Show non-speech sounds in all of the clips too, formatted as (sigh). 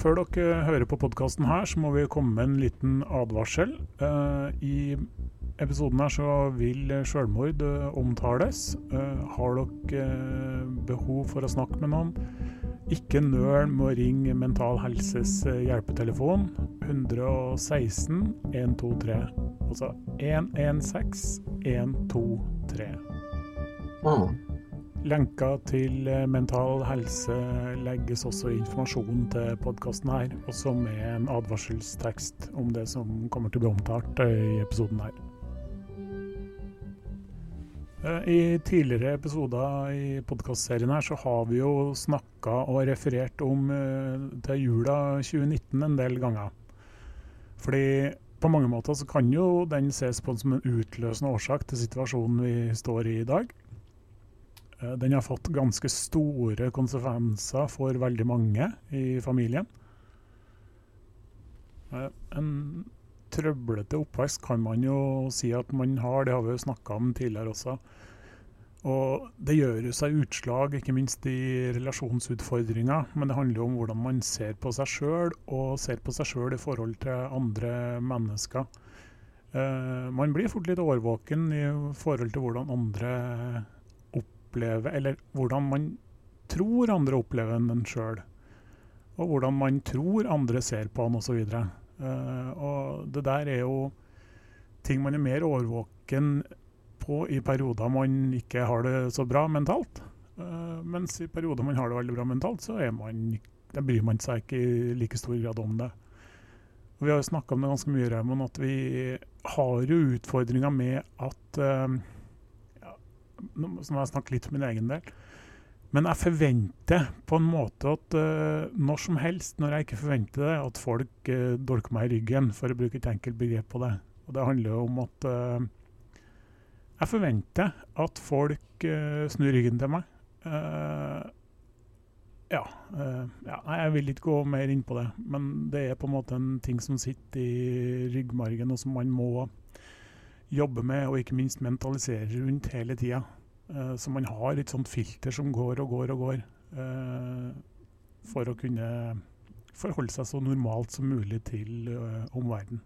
før dere hører på podkasten her, så må vi komme med en liten advarsel. Uh, I episoden her så vil selvmord uh, omtales. Uh, har dere behov for å snakke med noen, ikke nøl med å ringe Mental Helses hjelpetelefon 116 123. Altså 116 123. Mm. Lenker til eh, mental helse legges også i informasjonen til podkasten her, også med en advarselstekst om det som kommer til å bli omtalt eh, i episoden her. Eh, I tidligere episoder i podkastserien her så har vi jo snakka og referert om til jula 2019 en del ganger. Fordi på mange måter så kan jo den ses på som en utløsende årsak til situasjonen vi står i i dag. Eh, den har fått ganske store konsekvenser for veldig mange i familien. Eh, en trøblete oppvekst kan man jo si at man har, det har vi jo snakka om tidligere også. Og det gjør seg utslag, ikke minst i relasjonsutfordringer. Men det handler om hvordan man ser på seg sjøl, og ser på seg sjøl i forhold til andre mennesker. Uh, man blir fort litt årvåken i forhold til hvordan andre opplever Eller hvordan man tror andre opplever en sjøl. Og hvordan man tror andre ser på en osv. Uh, eh, og det der er jo ting man er mer årvåken på i perioder man ikke har det så bra mentalt. Uh, mens i perioder man har det veldig bra mentalt, så man, bryr man seg ikke i like stor grad om det. Og vi har jo snakka om det ganske mye, Raymond, at vi har jo utfordringer med at uh, nå må jeg snakke litt for min egen del. Men jeg forventer på en måte at uh, når som helst, når jeg ikke forventer det, at folk uh, dolker meg i ryggen, for å bruke et enkelt begrep på det. Og det handler jo om at uh, jeg forventer at folk snur ryggen til meg. ja, ja, Jeg vil ikke gå mer inn på det, men det er på en måte en ting som sitter i ryggmargen, og som man må jobbe med og ikke minst mentalisere rundt hele tida. Uh, så man har et sånt filter som går og går og går, uh, for å kunne forholde seg så normalt som mulig til uh, omverdenen.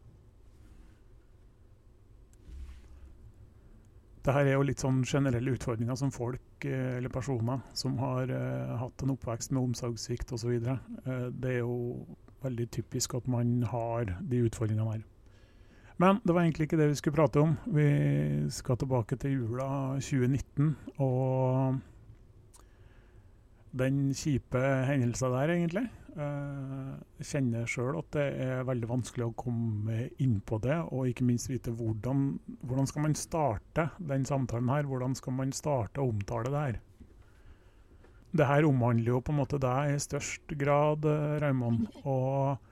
Dette er jo litt sånn generelle utfordringer som folk eller personer som har hatt en oppvekst med omsorgssvikt osv. Uh, det er jo veldig typisk at man har de utfordringene her. Men det var egentlig ikke det vi skulle prate om. Vi skal tilbake til jula 2019 og den kjipe hendelsen der, egentlig. Eh, jeg kjenner sjøl at det er veldig vanskelig å komme inn på det, og ikke minst vite hvordan, hvordan skal man starte den samtalen her. Hvordan skal man starte å omtale det her? Det her omhandler jo på en måte deg i størst grad, eh, Raymond. og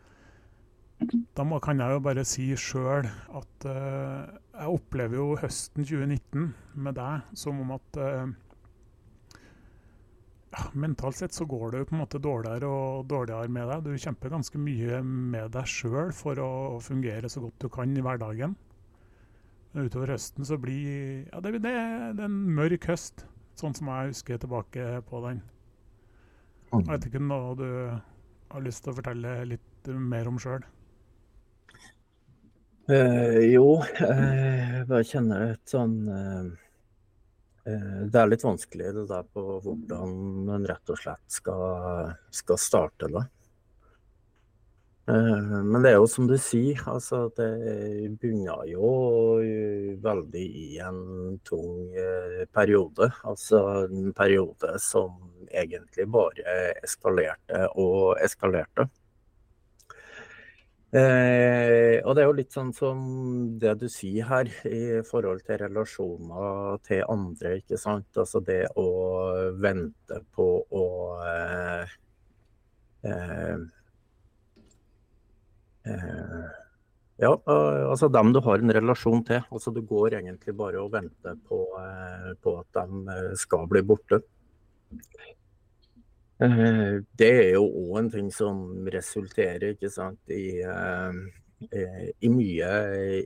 da må, kan jeg jo bare si sjøl at uh, jeg opplever jo høsten 2019 med deg som om at uh, ja, Mentalt sett så går det jo på en måte dårligere og dårligere med deg. Du kjemper ganske mye med deg sjøl for å fungere så godt du kan i hverdagen. Men Utover høsten så blir ja, det, det, det er en mørk høst, sånn som jeg husker tilbake på den. Jeg vet ikke noe du har lyst til å fortelle litt mer om sjøl? Uh, jo, jeg bare kjenner et sånn uh, Det er litt vanskelig det der på hvordan en rett og slett skal, skal starte det. Men det er jo som du sier, altså det begynner jo veldig i en tung periode. Altså en periode som egentlig bare eskalerte og eskalerte. Eh, og det er jo litt sånn som det du sier her, i forhold til relasjoner til andre, ikke sant. Altså det å vente på å eh, eh, eh ja, altså dem du har en relasjon til. Altså Du går egentlig bare og venter på, eh, på at de eh, skal bli borte. Eh, det er jo òg en ting som resulterer sant, i, eh, eh, i mye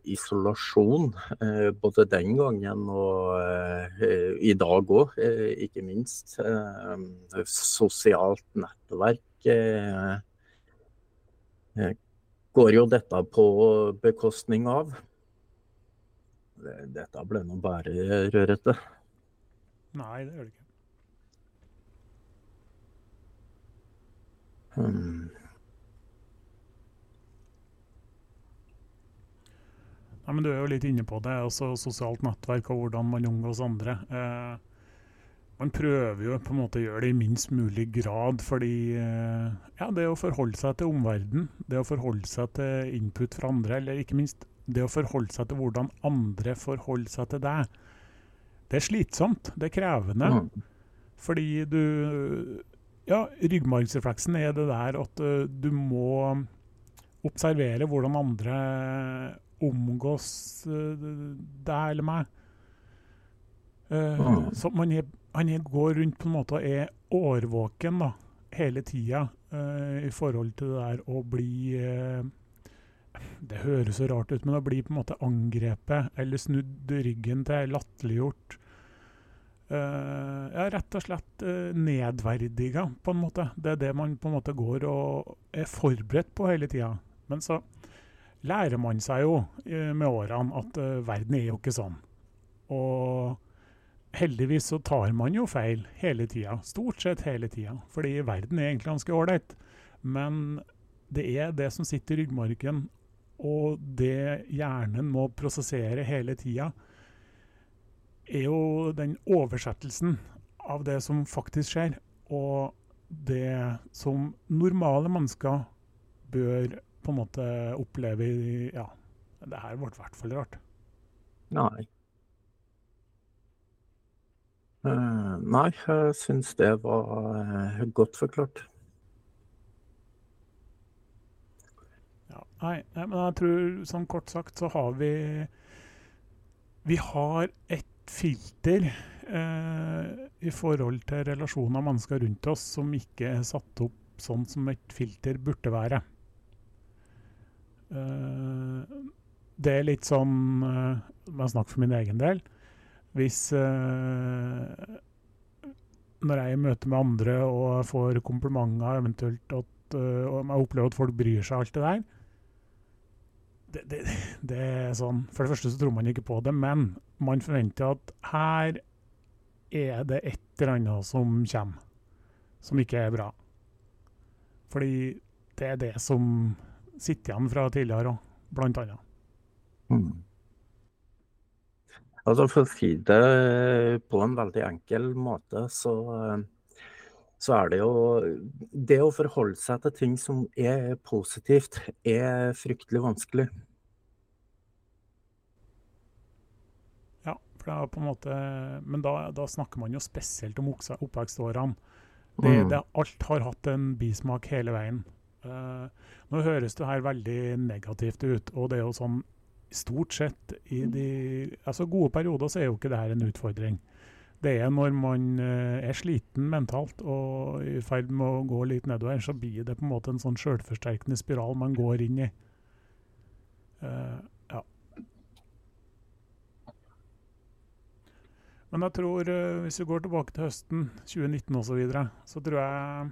isolasjon. Både den gangen og i dag òg, ikke minst. Sosialt nettverk går jo dette på bekostning av? Dette ble nå bare rørete. Nei, det gjør det ikke. Hmm. Ja, men Du er jo litt inne på det, også sosialt nettverk og hvordan man omgås andre. Eh, man prøver jo på en måte å gjøre det i minst mulig grad, fordi eh, ja, det å forholde seg til omverdenen, det å forholde seg til input fra andre, eller ikke minst det å forholde seg til hvordan andre forholder seg til deg, det er slitsomt. Det er krevende. Mm. Fordi du Ja, ryggmargsrefleksen er det der at uh, du må observere hvordan andre omgås uh, deg eller meg. Uh, mm. Så man er han går rundt på en måte og er årvåken da, hele tida i forhold til det der å bli Det høres så rart ut, men å bli på en måte angrepet eller snudd ryggen til, latterliggjort. Uh, ja, rett og slett uh, nedverdiga, på en måte. Det er det man på en måte går og er forberedt på hele tida. Men så lærer man seg jo uh, med årene at verden er jo ikke sånn. Og heldigvis så tar man jo feil hele tida. Stort sett hele tida. Fordi verden er egentlig ganske ålreit. Men det er det som sitter i ryggmargen, og det hjernen må prosessere hele tida, er jo den oversettelsen av det som faktisk skjer, og det som normale mennesker bør på en måte oppleve i Ja, det her ble i hvert fall rart. Nei. Uh, nei, jeg syns det var uh, godt forklart. Ja, nei, nei, men jeg tror sånn kort sagt så har vi Vi har et filter eh, i forhold til relasjoner mennesker rundt oss som ikke er satt opp sånn som et filter burde være. det er litt sånn Jeg snakker for min egen del hvis uh, Når jeg er i møte med andre og får komplimenter, eventuelt at uh, og jeg opplever at folk bryr seg, alt det der det, det, (laughs) det, er sånn For det første så tror man ikke på det, men man forventer at her er det et eller annet som kommer, som ikke er bra. Fordi det er det som sitter igjen fra tidligere òg, blant annet. Mm. Altså For å si det på en veldig enkel måte, så, så er det jo Det å forholde seg til ting som er positivt, er fryktelig vanskelig. Ja, for det er på en måte Men da, da snakker man jo spesielt om oppvekstårene. Det, mm. det, alt har hatt en bismak hele veien. Uh, nå høres det her veldig negativt ut, og det er jo sånn stort sett i de altså gode perioder så er jo ikke det her en utfordring. Det er når man uh, er sliten mentalt og i ferd med å gå litt nedover, så blir det på en måte en sånn selvforsterkende spiral man går inn i. Uh, Men jeg tror, uh, hvis vi går tilbake til høsten 2019 osv., så, videre, så tror jeg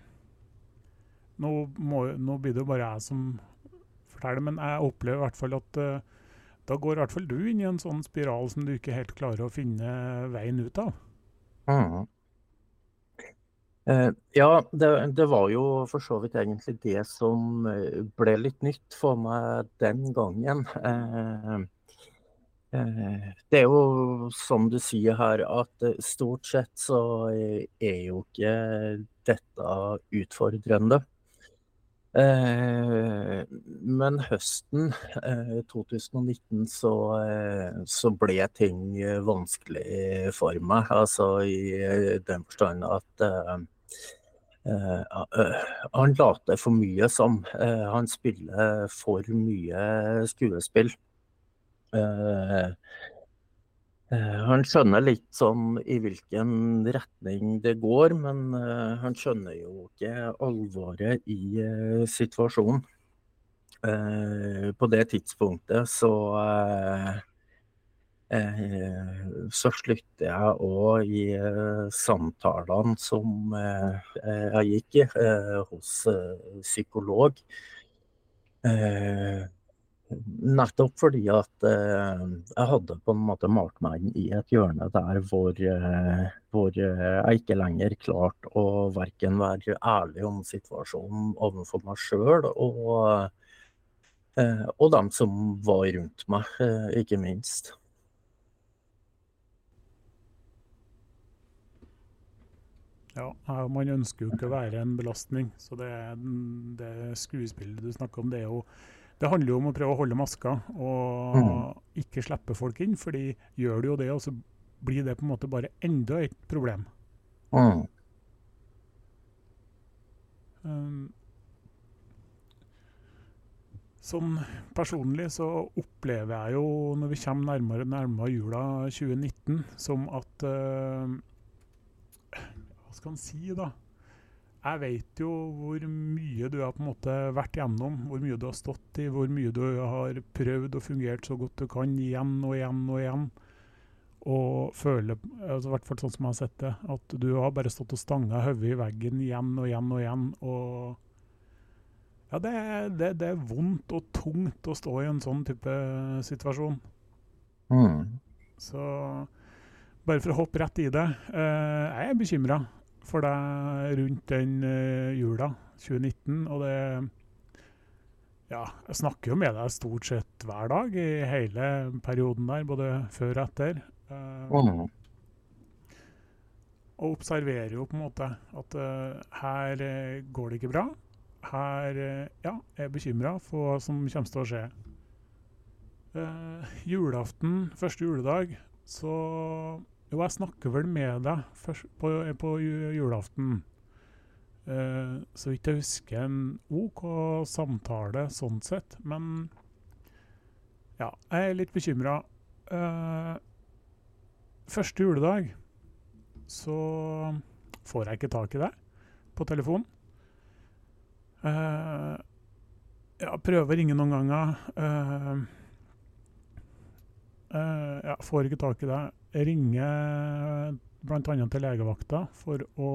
nå, må, nå, blir det jo bare jeg som forteller, men jeg opplever i hvert fall at da går i hvert fall du inn i en sånn spiral som du ikke helt klarer å finne veien ut av. Mm. Uh, ja, det, det, var jo for så vidt egentlig det som eh, ble litt nytt for meg den gangen. Eh, eh, det er jo som du sier her, at stort sett så er jo ikke dette utfordrende. Eh, men høsten 2019 eh, så, eh, så, ble ting vanskelig for meg. Altså i den forstand at han later for mye som. han spiller for mye skuespill. Eh, han skjønner litt sånn i hvilken retning det går, men uh, han skjønner jo ikke alvoret i situasjonen. På det tidspunktet så så slutter jeg òg i samtalene som jeg gikk i hos psykolog. Eh, nettopp fordi at eh, jeg hadde på en måte malt meg inn i et hjørne der hvor, eh, hvor jeg ikke lenger klarte å verken være ærlig om situasjonen overfor meg sjøl og, og dem som var rundt meg, ikke minst. Ja, man ønsker jo ikke å være en belastning. Så det, det skuespillet du snakker om, det, er jo, det handler jo om å prøve å holde maska og mm. ikke slippe folk inn. fordi gjør du jo det, og så blir det på en måte bare enda et problem. Mm. Um, sånn personlig så opplever jeg jo, når vi kommer nærmere nærmere jula 2019, som at uh, skal en si, da? Jeg vet jo hvor mye du har på en måte vært gjennom, hvor mye du har stått i, hvor mye du har prøvd og fungert så godt du kan igjen og igjen og igjen. Og føler, altså i hvert fall sånn som jeg har sett det, at du har bare stått og stanga hodet i veggen igjen og igjen og igjen. Og ja, det, det, det, er vondt og tungt å stå i en sånn type situasjon. Mm. Så bare for å hoppe rett i det. Eh, jeg er bekymra for deg rundt den uh, jula 2019. Og det Ja, jeg snakker jo med deg stort sett hver dag i hele perioden der, både før og etter. Uh, mm. Og observerer jo på en måte at uh, her går det ikke bra. Her ja, er jeg bekymra for hva som kommer til å skje. julaften, første juledag, så jo, jeg snakker vel med deg først på, på julaften. Uh, så vidt jeg husker en OK samtale sånn sett. Men ja, jeg er litt bekymra. Eh, første juledag så får jeg ikke tak i deg på telefon. Uh, ja, prøver å ringe noen ganger. Uh, uh, ja, får ikke tak i deg ringer bl.a. til legevakta for å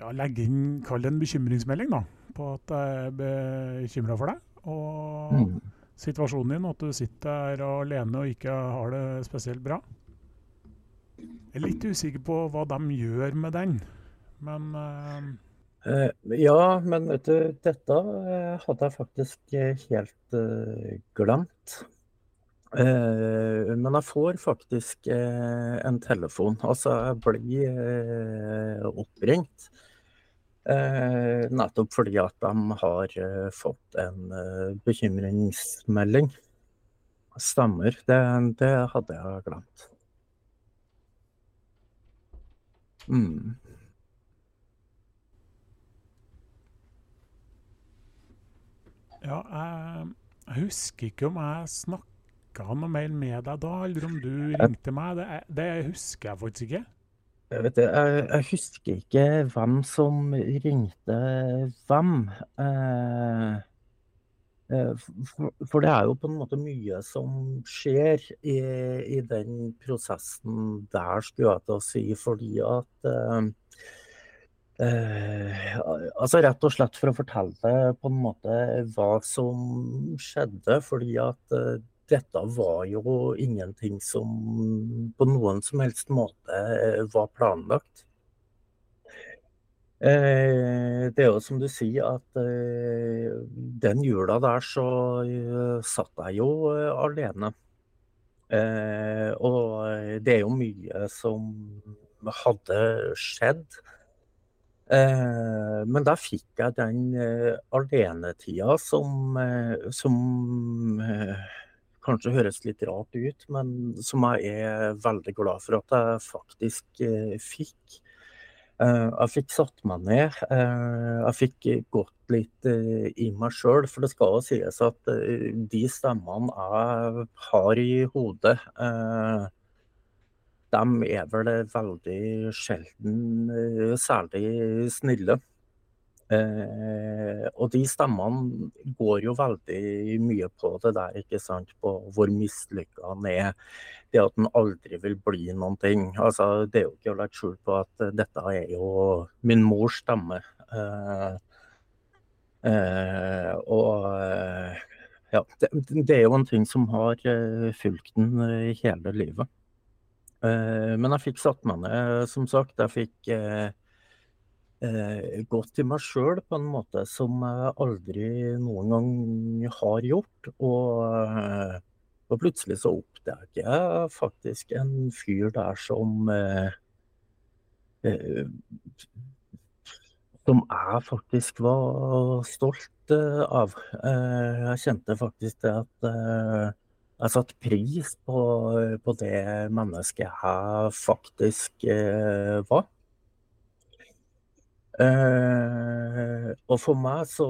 ja, legge inn Kall det en bekymringsmelding da, på at jeg er bekymra for deg. Og mm. situasjonen din, at du sitter der alene og ikke har det spesielt bra. Jeg er litt usikker på hva de gjør med den, men uh, uh, Ja, men vet du, dette uh, hadde jeg faktisk helt glemt. Eh, men jeg får faktisk eh, en telefon. Altså, jeg blir eh, oppringt. nettopp fordi at de har fått en bekymringsmelding. Stemmer. Det, det hadde jeg glemt. Mm. Ja, jeg, husker ikke om jeg snakka snakka noe mer med deg da, eller om du ringte meg? Det, det husker jeg faktisk ikke. Jeg, vet, jeg, jeg, husker ikke hvem som ringte hvem. Eh, eh, for, for, det er jo på en måte mye som skjer i, i den prosessen der, skulle jeg til å si. Fordi at eh, Eh, altså Rett og slett for å fortelle på en måte hva som skjedde. Fordi at dette var jo ingenting som på noen som helst måte eh, var planlagt. Eh, det er jo som du sier at eh, den jula der så satt jeg jo alene. Og det er jo mye som hadde skjedd. Men da fikk jeg den alenetida som, som kanskje høres litt rart ut, men som jeg er veldig glad for at jeg faktisk eh, fikk. Eh, jeg fikk satt meg ned. Eh, jeg fikk gått litt i meg sjøl. For det skal sies at de stemmene jeg har i hodet, de er vel veldig sjelden særlig snille. Eh, og de stemmene går jo veldig mye på det der, ikke sant. På hvor mislykka han er. Det at han aldri vil bli noen ting. Altså, det er jo ikke å legge skjul på at dette er jo min mors stemme. Eh, Eh, og ja, det, det, er jo en ting som har fulgt den hele livet. men jeg fikk satt meg ned, som sagt. Jeg fikk eh, gått til meg sjøl på en måte som jeg aldri noen gang har gjort. Og, eh, og plutselig så oppdager jeg faktisk en fyr der som eh, eh, Som jeg faktisk var stolt eh, av. Eh, jeg kjente faktisk det at jeg satte pris på, på det mennesket jeg faktisk var. Eh, og for meg så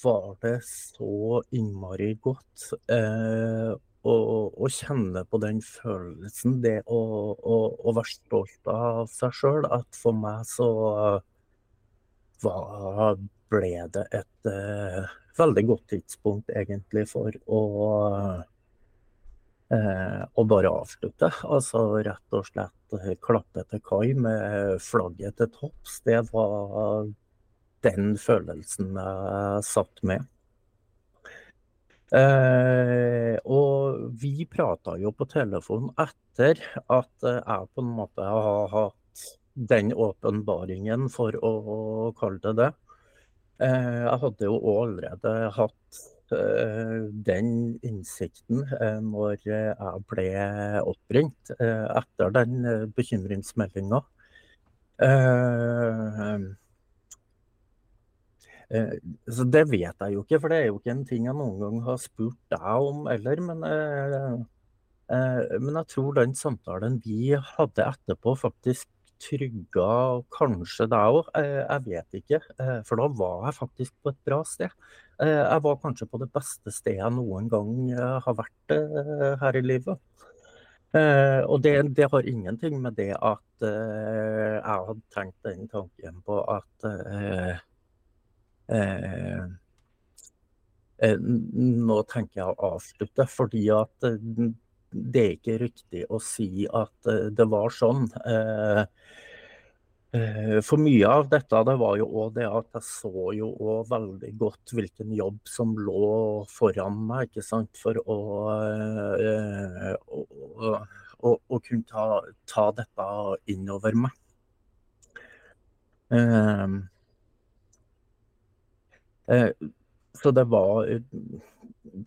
var det så innmari godt eh, å, å, kjenne på den følelsen, det å, å, å være stolt av seg sjøl, at for meg så var, ble det et eh, veldig godt tidspunkt egentlig for å og bare avslutte. Altså rett og slett eh, klappe til kai med flagget til topps. Det var den følelsen jeg satt med. Eh, og vi prata jo på telefon etter at jeg på en måte har hatt den åpenbaringen, for å kalle det det. Eh, jeg hadde jo allerede hatt Eh, den innsikten eh, når jeg ble oppringt eh, etter den bekymringsmeldinga. Så det vet jeg jo ikke, for det er jo ikke en ting jeg noen gang har spurt deg om heller. Men, men jeg tror den samtalen vi hadde etterpå, faktisk trygga kanskje deg òg. Jeg vet ikke, for da var jeg faktisk på et bra sted. Eh, jeg var kanskje på det beste stedet jeg noen gang eh, har vært eh, her i livet. Og det, det har ingenting med det at jeg hadde tenkt den tanken på at nå tenker jeg å avslutte, fordi at det er ikke riktig å si at det var sånn. Eh, for mye av dette det var jo òg det at jeg så jo òg veldig godt hvilken jobb som lå foran meg, ikke sant. For å, å, å, å kunne ta, ta, dette innover meg. Så det var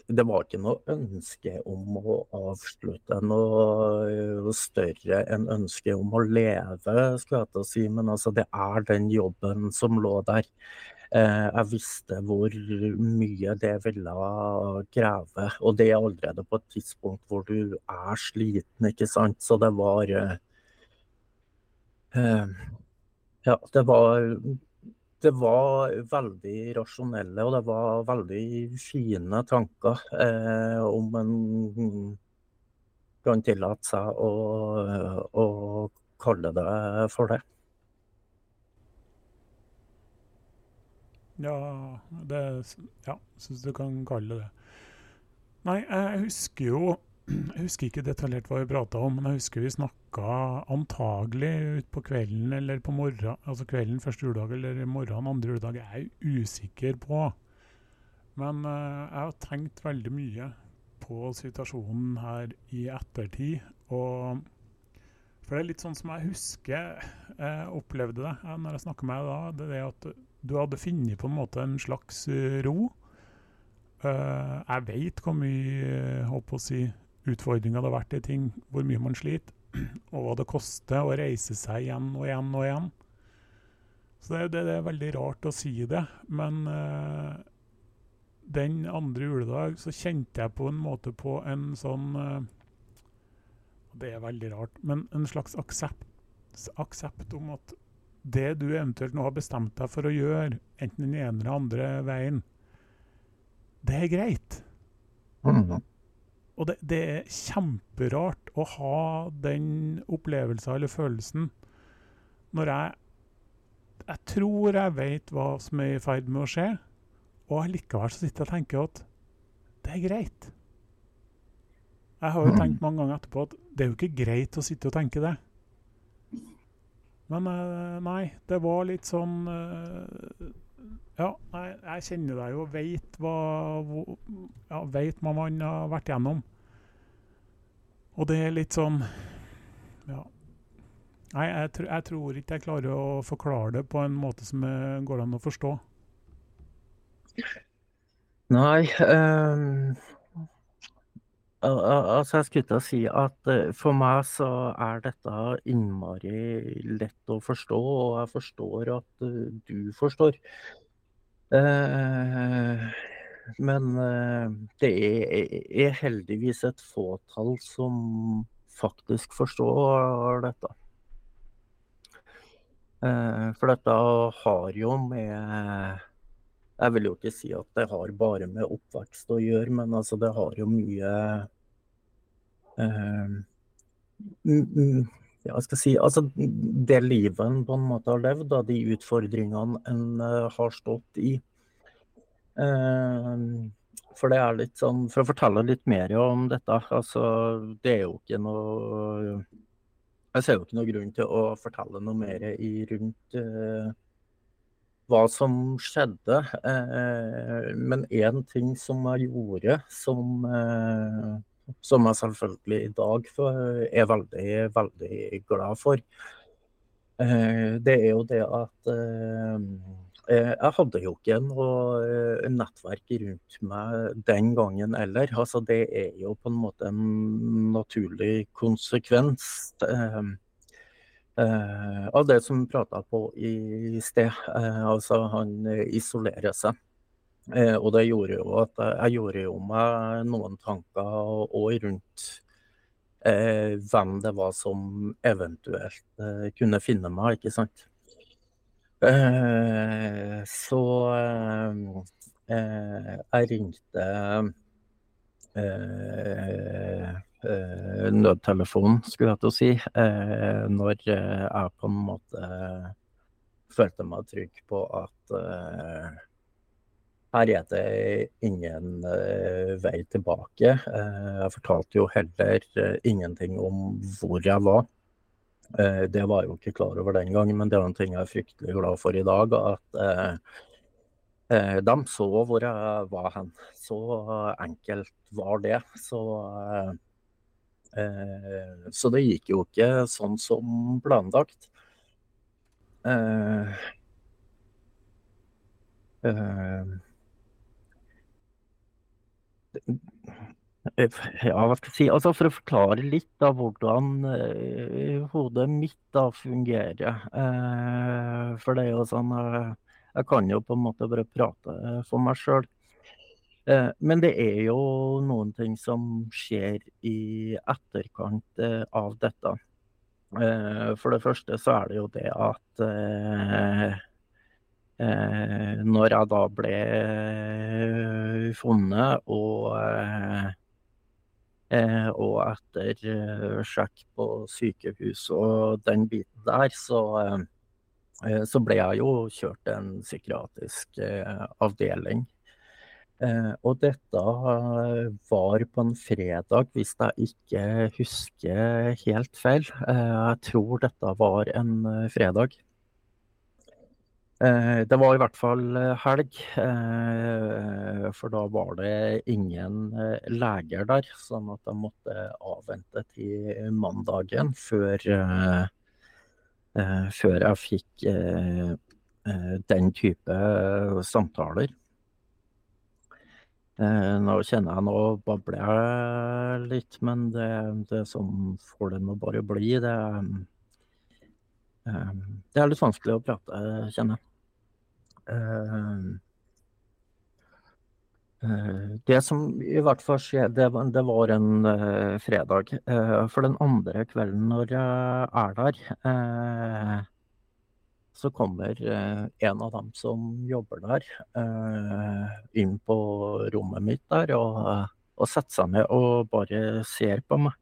det var ikke noe ønske om å avslutte noe større enn ønsket om å leve, skulle jeg til å si. Men altså, det er den jobben som lå der. Eh, jeg visste hvor mye det ville kreve. Og det er allerede på et tidspunkt hvor du er sliten, ikke sant. Så det var eh, Ja, det var det var veldig rasjonelle og det var veldig fine tanker eh, om en kan tillate seg å, å kalle det for det. Ja, det Ja, syns du kan kalle det det. Nei, jeg husker jo jeg husker ikke detaljert hva vi prata om, men jeg husker vi snakka antagelig utpå kvelden eller på morgenen, altså kvelden første juledag eller morgenen andre juledag. Jeg er usikker på. Men uh, jeg har tenkt veldig mye på situasjonen her i ettertid. Og for det er litt sånn som jeg husker jeg opplevde det jeg, når jeg snakker med deg da. Det er at du hadde funnet på en måte en slags ro. Uh, jeg veit hvor mye håper å si, utfordringa det har vært i ting, hvor mye man sliter, (clears throat) og hva det koster å reise seg igjen og igjen og igjen. Så det, det, det er veldig rart å si det, men uh, den andre juledag så kjente jeg på en måte på en sånn uh, Det er veldig rart, men en slags aksept, aksept om at det du eventuelt nå har bestemt deg for å gjøre, enten den ene eller andre veien, det er greit. Mm. Og det, det, er kjemperart å ha den opplevelsen eller følelsen når jeg Jeg tror jeg vet hva som er i ferd med å skje, og likevel så sitter jeg og tenker at det er greit. Jeg har jo tenkt mange ganger etterpå at det er jo ikke greit å sitte og tenke det. Men eh, nei, det var litt sånn eh, ja, jeg, kjenner deg jo veit hva, ja, vet hva man har vært gjennom. Og det er litt sånn Ja. Nei, jeg, jeg, tror ikke jeg klarer å forklare det på en måte som går an å forstå. Nei um, Altså, jeg skulle til å si at eh, for meg så er dette innmari lett å forstå, og jeg forstår at uh, du forstår. Uh, men det er, heldigvis et fåtall som faktisk forstår dette. for dette har jo med Jeg vil jo ikke si at det har bare med oppvekst å gjøre, men altså det har jo mye ja, skal si, altså det livet en på en måte har levd, da, de utfordringene en uh, har stått i. Uh, for det er litt sånn, for å fortelle litt mer om dette, altså det er jo ikke noe Jeg ser jo ikke noe grunn til å fortelle noe mer i rundt uh, hva som skjedde. men én ting som jeg gjorde som som jeg selvfølgelig i dag er veldig, veldig glad for. Eh, det er jo det at eh, eh, jeg hadde jo ikke noe nettverk rundt meg den gangen heller. Altså, det er jo på en måte en naturlig konsekvens av det som vi prata på i sted. Altså, han isolerer seg. Eh, og det gjorde jo at jeg gjorde jo meg noen tanker òg rundt eh, hvem det var som eventuelt eh, kunne finne meg, ikke sant. Så jeg ringte nødtelefonen, skulle jeg til å si, når jeg på en måte følte meg trygg på at her er det ingen uh, vei tilbake. Uh, jeg fortalte jo heller uh, ingenting om hvor jeg var. det var jeg jo ikke klar over den gang, men det er en ting jeg er fryktelig glad for i dag. At de så hvor jeg var hen. Så enkelt var det. Så, så det gikk jo ikke sånn som planlagt. Uh, ja, hva skal jeg si altså For å forklare litt av hvordan uh, hodet mitt da fungerer. Uh, for det er jo sånn uh, Jeg kan jo på en måte bare prate for meg sjøl. men det er jo noen ting som skjer i etterkant av dette. for det første så er det jo det at Eh, når jeg da ble eh, funnet og eh, og etter sjekk på sykehus og den biten der, så, så ble jeg jo kjørt til en psykiatrisk avdeling. Og dette var på en fredag, hvis jeg ikke husker helt feil. Jeg tror dette var en fredag. Eh, det var i hvert fall eh, helg, eh, for da var det ingen leger der. Sånn at jeg måtte avvente til mandagen før, før jeg fikk den type samtaler. Nå kjenner jeg nå babler jeg litt, men det, det som får det nå bare bli. Det, det er litt vanskelig å prate, kjenner jeg. Eh, eh, det som i hvert fall skjedde, det, var en uh, fredag. For den andre kvelden når jeg er der, så kommer en av dem som jobber der, inn på rommet mitt der og, og setter seg ned og bare ser på meg.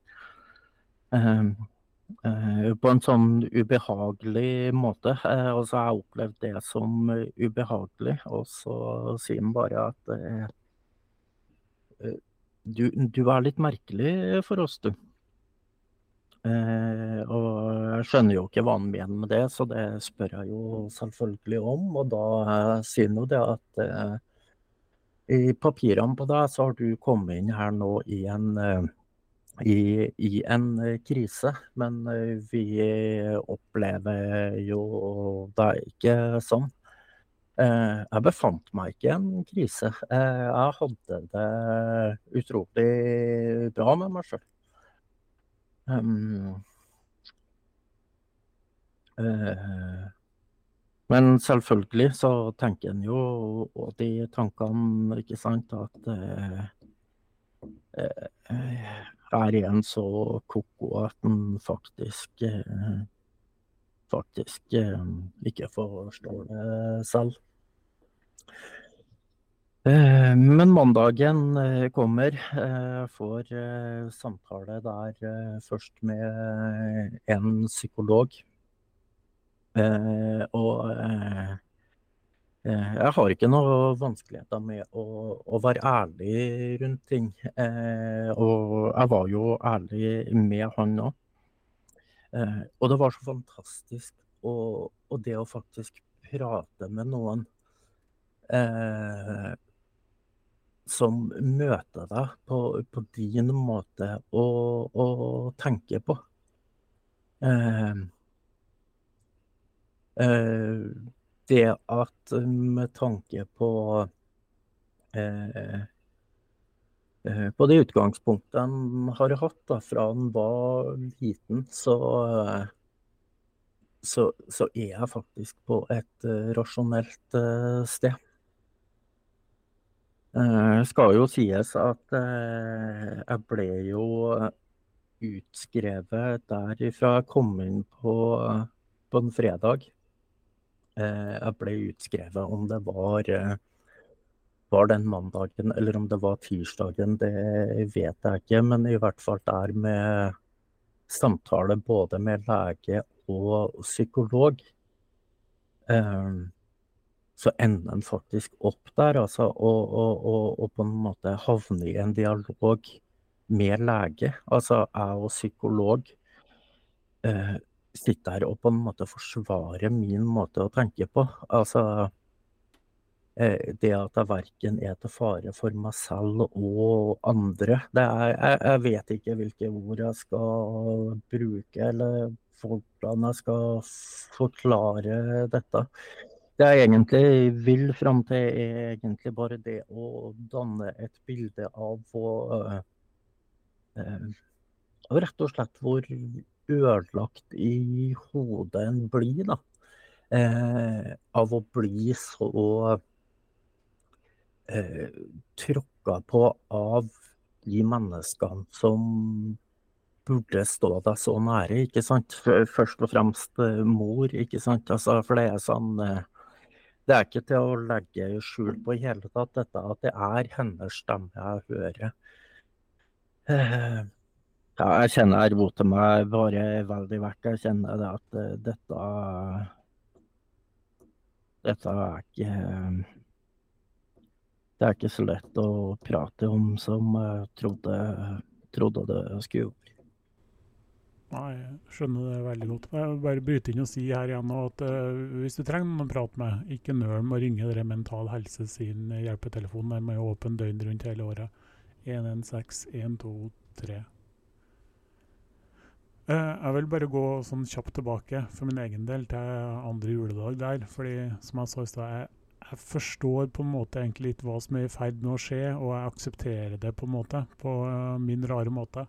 Eh, på en sånn ubehagelig måte. Eh, og så har jeg opplevd det som ubehagelig. Og så sier han bare at eh, du, du, er litt merkelig for oss, du. Eh, og jeg skjønner jo ikke hva han mener med det, så det spør jeg jo selvfølgelig om. Og da eh, sier han jo det at eh, i papirene på deg så har du kommet inn her nå i en, eh, i, i en krise. Men eh, vi opplever jo det ikke sånn. Eh, jeg befant meg ikke i en krise. Jeg hadde det utrolig bra med meg sjøl. Uh, men selvfølgelig så tenker en jo og de tankene, ikke sant, at er igjen så ko-ko at en faktisk faktisk ikke forstår det selv. Eh, men mandagen eh, kommer. Jeg får eh, samtale der først med en psykolog. Og jeg har ikke noe vanskeligheter med å, å, være ærlig rundt ting. Og jeg var jo ærlig med han òg. Og det var så fantastisk og, og det å faktisk prate med noen eh, som møter deg på, på din måte å, å tenke på. Eh, eh, det at med tanke på eh, eh På de utgangspunktene en har hatt da, fra han var liten, så, så, så er jeg faktisk på et eh, rasjonelt eh, sted. Det skal jo sies at eh, jeg ble jo utskrevet derifra jeg kom inn på, på en fredag. Eh, jeg ble utskrevet om det var, eh, var den mandagen eller om det var tirsdagen, det vet jeg ikke. Men i hvert fall der med samtale både med lege og psykolog. Um, så ender en faktisk opp der, altså, og, og, og, på en måte havner i en dialog med lege. Altså jeg og psykolog eh, sitter her og på en måte forsvare min måte å tenke på. Altså eh, det at jeg verken er til fare for meg selv og andre. Er, jeg, jeg, vet ikke hvilke ord jeg skal bruke, eller hvordan jeg skal forklare dette. Det jeg egentlig vil fram til, er egentlig bare det å danne et bilde av hvor uh, Rett og slett hvor ødelagt i hodet en blir, da. Eh, av å bli så eh, tråkka på av de menneskene som burde stå deg så nære, ikke sant. Først og fremst mor, ikke sant. Altså, for det er sånn det er ikke til å legge skjul på i hele tatt, dette at det er hennes stemme jeg hører. Ja, jeg kjenner jeg roter meg bare veldig vekk. Jeg kjenner det at uh, dette Dette er ikke Det er ikke så lett å prate om som jeg trodde, trodde det skulle gjøre. Nei, jeg skjønner det veldig godt. Jeg vil bare bryte inn og si her igjen at uh, hvis du trenger noen å prate med, ikke nøl med å ringe dere Mental Helse sin hjelpetelefon. Den er åpen døgn rundt hele året. 116 123. Uh, jeg vil bare gå sånn kjapt tilbake for min egen del til andre juledag der. fordi som jeg sa i stad, jeg, forstår på en måte egentlig litt hva som er i ferd med å skje, og jeg aksepterer det på en måte, på uh, min rare måte.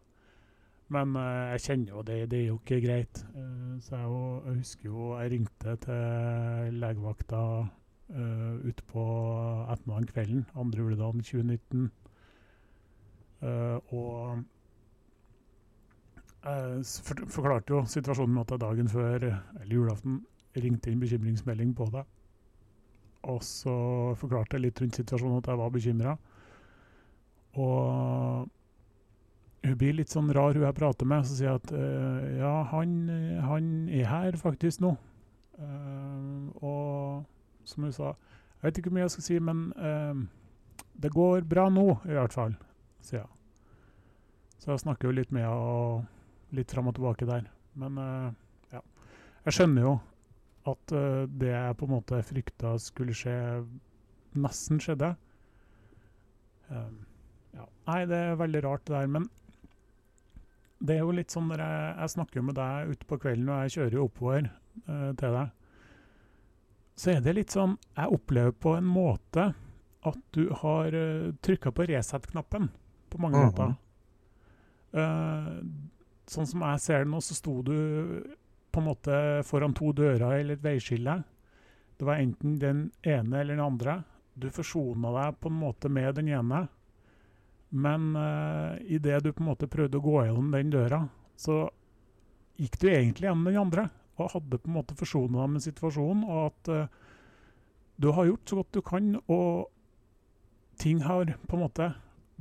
Men uh, jeg kjenner jo det, det er jo ikke greit. Uh, så jeg, jeg, husker jo jeg ringte til legevakta uh, utpå ettermiddagen kvelden, andre juledagen 2019. Uh, og for, forklarte jo situasjonen med at jeg dagen før, eller julaften, ringte inn bekymringsmelding på deg. Og så forklarte jeg litt rundt situasjonen at jeg var bekymra. Og hun blir litt sånn rar, hun jeg prater med. Så sier jeg at uh, ja, han, han, er her faktisk nå. Uh, og som hun sa Jeg vet ikke hvor mye jeg skal si, men uh, det går bra nå, i hvert fall, sier jeg. Så jeg snakker jo litt med henne litt fram og tilbake der. Men uh, ja. Jeg skjønner jo at uh, det jeg på en måte frykta skulle skje, nesten skjedde. Um, ja. Nei, det er veldig rart det der. Men det er jo litt sånn når jeg, jeg snakker med deg ute på kvelden, og jeg kjører jo oppover uh, til deg, så er det litt sånn Jeg opplever på en måte at du har uh, trykka på reset-knappen på mange mm -hmm. måter. Uh, sånn som jeg ser det nå, så sto du på en måte foran to dører eller et veiskille. Det var enten den ene eller den andre. Du forsona deg på en måte med den ene. Men uh, idet du på en måte prøvde å gå gjennom den døra, så gikk du egentlig gjennom den andre. Og hadde på en måte forsona deg med situasjonen. Og at uh, du har gjort så godt du kan, og ting har på en måte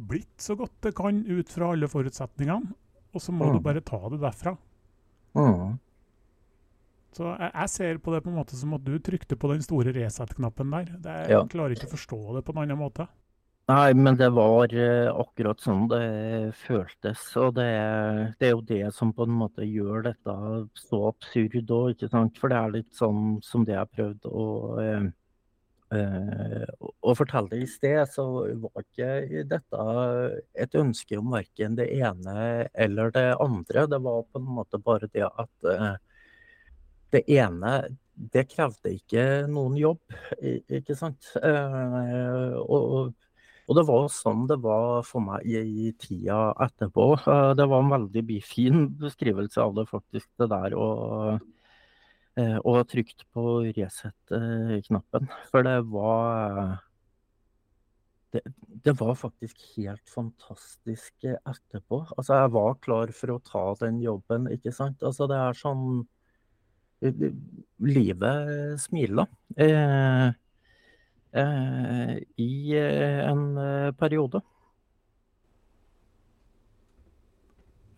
blitt så godt det kan ut fra alle forutsetningene. Og så må mm. du bare ta det derfra. Mm. Så jeg, jeg, ser på det på en måte som at du trykte på den store reset-knappen der. Det, jeg ja. klarer ikke å forstå det på en annen måte. Nei, men det var uh, akkurat sånn det føltes. Og det, det, er jo det som på en måte gjør dette så absurd òg, ikke sant. For det er litt sånn som det jeg prøvde å uh, Uh, og fortelle i sted, så var ikke dette et ønske om verken det ene eller det andre. Det var på en måte bare det at uh, det ene det krevde ikke noen jobb, ikke sant. Uh, og, og, det var sånn det var for meg i, i tida etterpå. det var en veldig fin beskrivelse av det, faktisk, det der. og Eh, og trykt på reset-knappen. For det var det, det, var faktisk helt fantastisk etterpå. Altså, jeg var klar for å ta den jobben, ikke sant. Altså, det er sånn Livet smiler. Eh, eh, I en periode.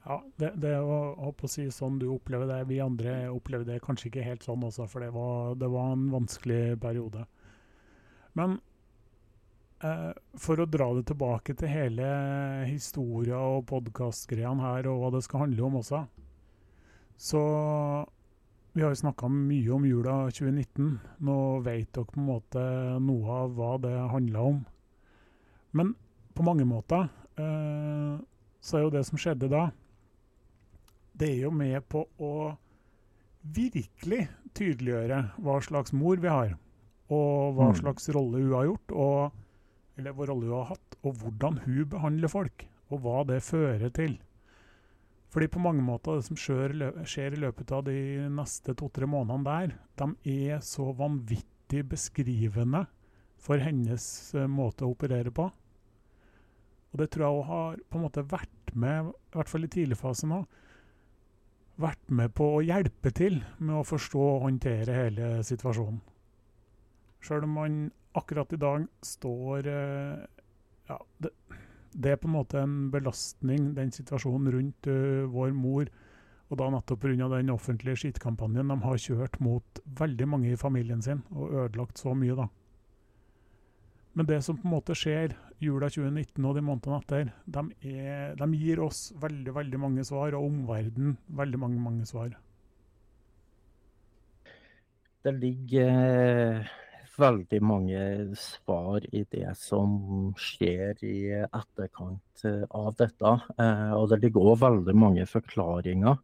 Ja, det, det å, å si sånn du opplever det. Vi andre opplever det kanskje ikke helt sånn også, for det var, det var en vanskelig periode. Men eh, for å dra det tilbake til hele historia og podkastgreiene her, og hva det skal handle om også, så Vi har jo snakka mye om jula 2019. Nå vet dere på en måte noe av hva det handla om. Men på mange måter eh, så er jo det som skjedde da det er jo med på å virkelig tydeliggjøre hva slags mor vi har. Og hva mm. slags rolle hun har gjort, og, eller hva rolle hun har hatt, og hvordan hun behandler folk. Og hva det fører til. Fordi på mange måter det som skjer i løpet av de neste to-tre månedene der, de er så vanvittig beskrivende for hennes uh, måte å operere på. Og det tror jeg hun har på en måte vært med, i hvert fall i tidligfasen òg, vært med på å hjelpe til med å forstå og håndtere hele situasjonen. Sjøl om man akkurat i dag står eh, Ja, det, det, er på en måte en belastning, den situasjonen rundt uh, vår mor. Og da nettopp pga. den offentlige skittkampanjen de har kjørt mot veldig mange i familien sin, og ødelagt så mye, da. Men det som på en måte skjer jula 2019 og de månedene etter, de, er, de gir oss veldig veldig mange svar, og omverdenen veldig mange, mange svar. Det ligger eh, veldig mange svar i det som skjer i etterkant eh, av dette. Eh, og det ligger òg veldig mange forklaringer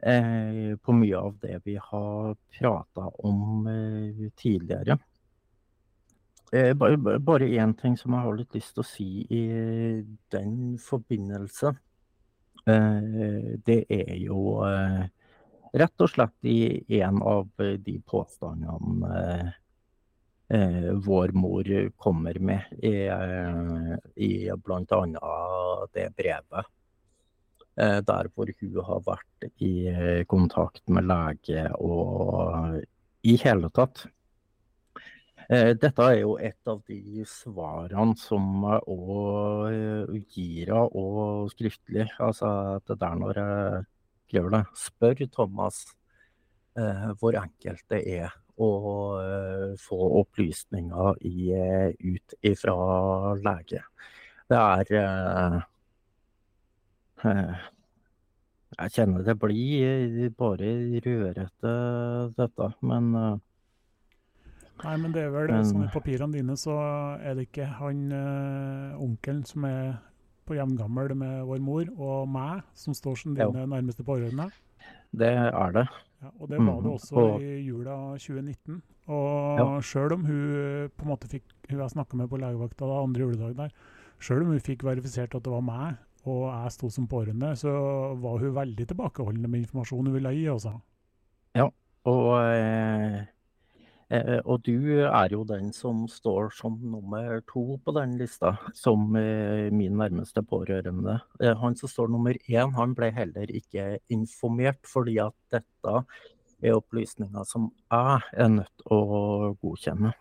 på mye av det vi har prata om tidligere. Eh, bare én ting som jeg har litt lyst til å si i den forbindelse. Eh, det er jo eh, rett og slett i en av de påstandene vår mor kommer med i, i bl.a. det brevet. Der hvor hun har vært i kontakt med lege og i hele tatt dette er jo et av de svarene som eh, gir av og skriftlig. Altså at det er når jeg skriver det. Spør Thomas eh, hvor enkelt det er å få opplysninger i, ut ifra lege. Det er Jeg kjenner det blir bare rørete, dette. Men Nei, men det er vel Men- sånn i papirene dine, så er det ikke han eh, onkelen som er på jevngammel med vår mor, og meg, som står som Jo. dine nærmeste pårørende. det er det. Ja, og det var det også også og- i jula 2019. Og Ja. sjøl om hun på en måte fikk Hun jeg snakka med på legevakta da, andre juledag der, sjøl om hun fikk verifisert at det var meg, og jeg sto som pårørende, så var hun veldig tilbakeholdende med informasjon hun ville gi. altså. Og, eh, eh, og du er jo den som står som nummer to på den lista, som eh, min nærmeste pårørende. Eh, han som står nummer én, han ble heller ikke informert, fordi at dette er opplysninger som jeg er nødt til å godkjenne.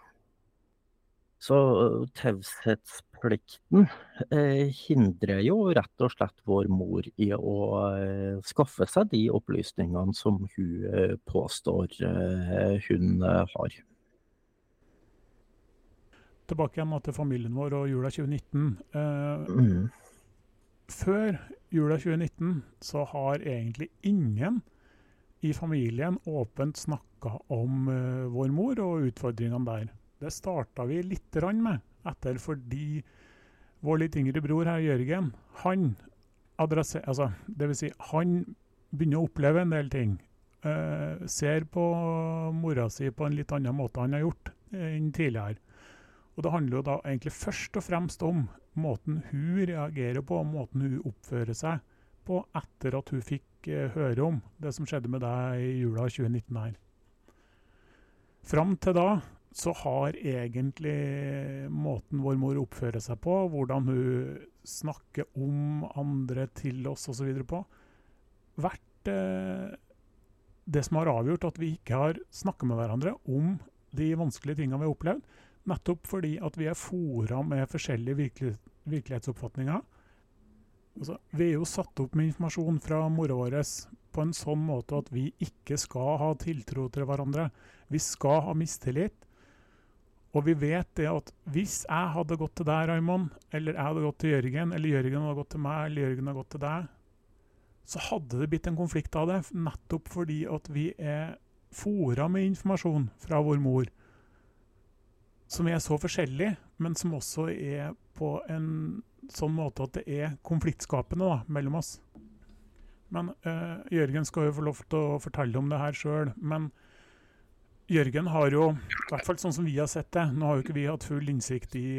Så eh, taushetsplikten eh, hindrer jo rett og slett vår mor i å eh, skaffe seg de opplysningene som hun eh, påstår eh, hun eh, har. Tilbake igjen til familien vår og jula 2019. Eh, Mm. før jula 2019 så har egentlig ingen i familien åpent snakka om vår mor og utfordringene der. Det starta vi litt grann med etter fordi vår litt yngre bror her, Jørgen, han adresser, altså, det vil si, han begynner å oppleve en del ting. Uh, ser på mora si på en litt annen måte han har gjort eh, enn tidligere. Og det handler jo da egentlig først og fremst om måten hun reagerer på, måten hun oppfører seg på etter at hun fikk uh, høre om det som skjedde med deg i jula 2019 her. Fram til da så har egentlig måten vår mor oppfører seg på, hvordan hun snakker om andre til oss osv. på, vært eh, det som har avgjort at vi ikke har snakka med hverandre om de vanskelige tingene vi har opplevd. Nettopp fordi at vi er fora med forskjellige virkelig, virkelighetsoppfatninger. Altså, vi er jo satt opp med informasjon fra mora vår på en sånn måte at vi ikke skal ha tiltro til hverandre. Vi skal ha mistillit. Og vi vet det at hvis jeg hadde gått til deg, Raymond, eller jeg hadde gått til Jørgen, eller Jørgen hadde gått til meg, eller Jørgen hadde gått til deg, så hadde det blitt en konflikt av det, nettopp fordi at vi er fora med informasjon fra vår mor som er så forskjellig, men som også er på en sånn måte at det er konfliktskapende da, mellom oss. Men eh, Jørgen skal jo få lov til å fortelle om det her sjøl. Men Jørgen har jo, i hvert fall sånn som vi har sett det Nå har jo ikke vi hatt full innsikt i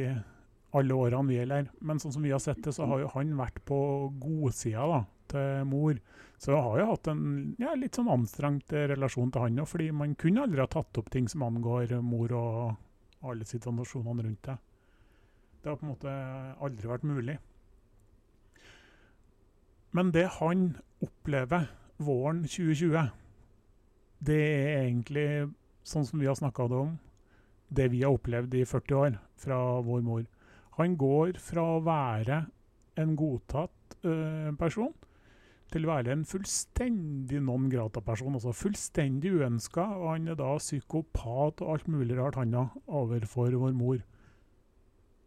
alle årene vi er her, men sånn som vi har sett det, så har jo han vært på godsida da, til mor. Så jeg har jo hatt en ja, litt sånn anstrengt relasjon til han òg, fordi man kunne aldri ha tatt opp ting som angår mor og alle situasjonene rundt det. Det har på en måte aldri vært mulig. Men det han opplever våren 2020, det er egentlig sånn som vi har snakka om, det vi har opplevd i 40 år fra vår mor. Han går fra å være en godtatt uh, person til å være en fullstendig non grata-person. Altså fullstendig uønska, og han er da psykopat og alt mulig rart han har overfor vår mor.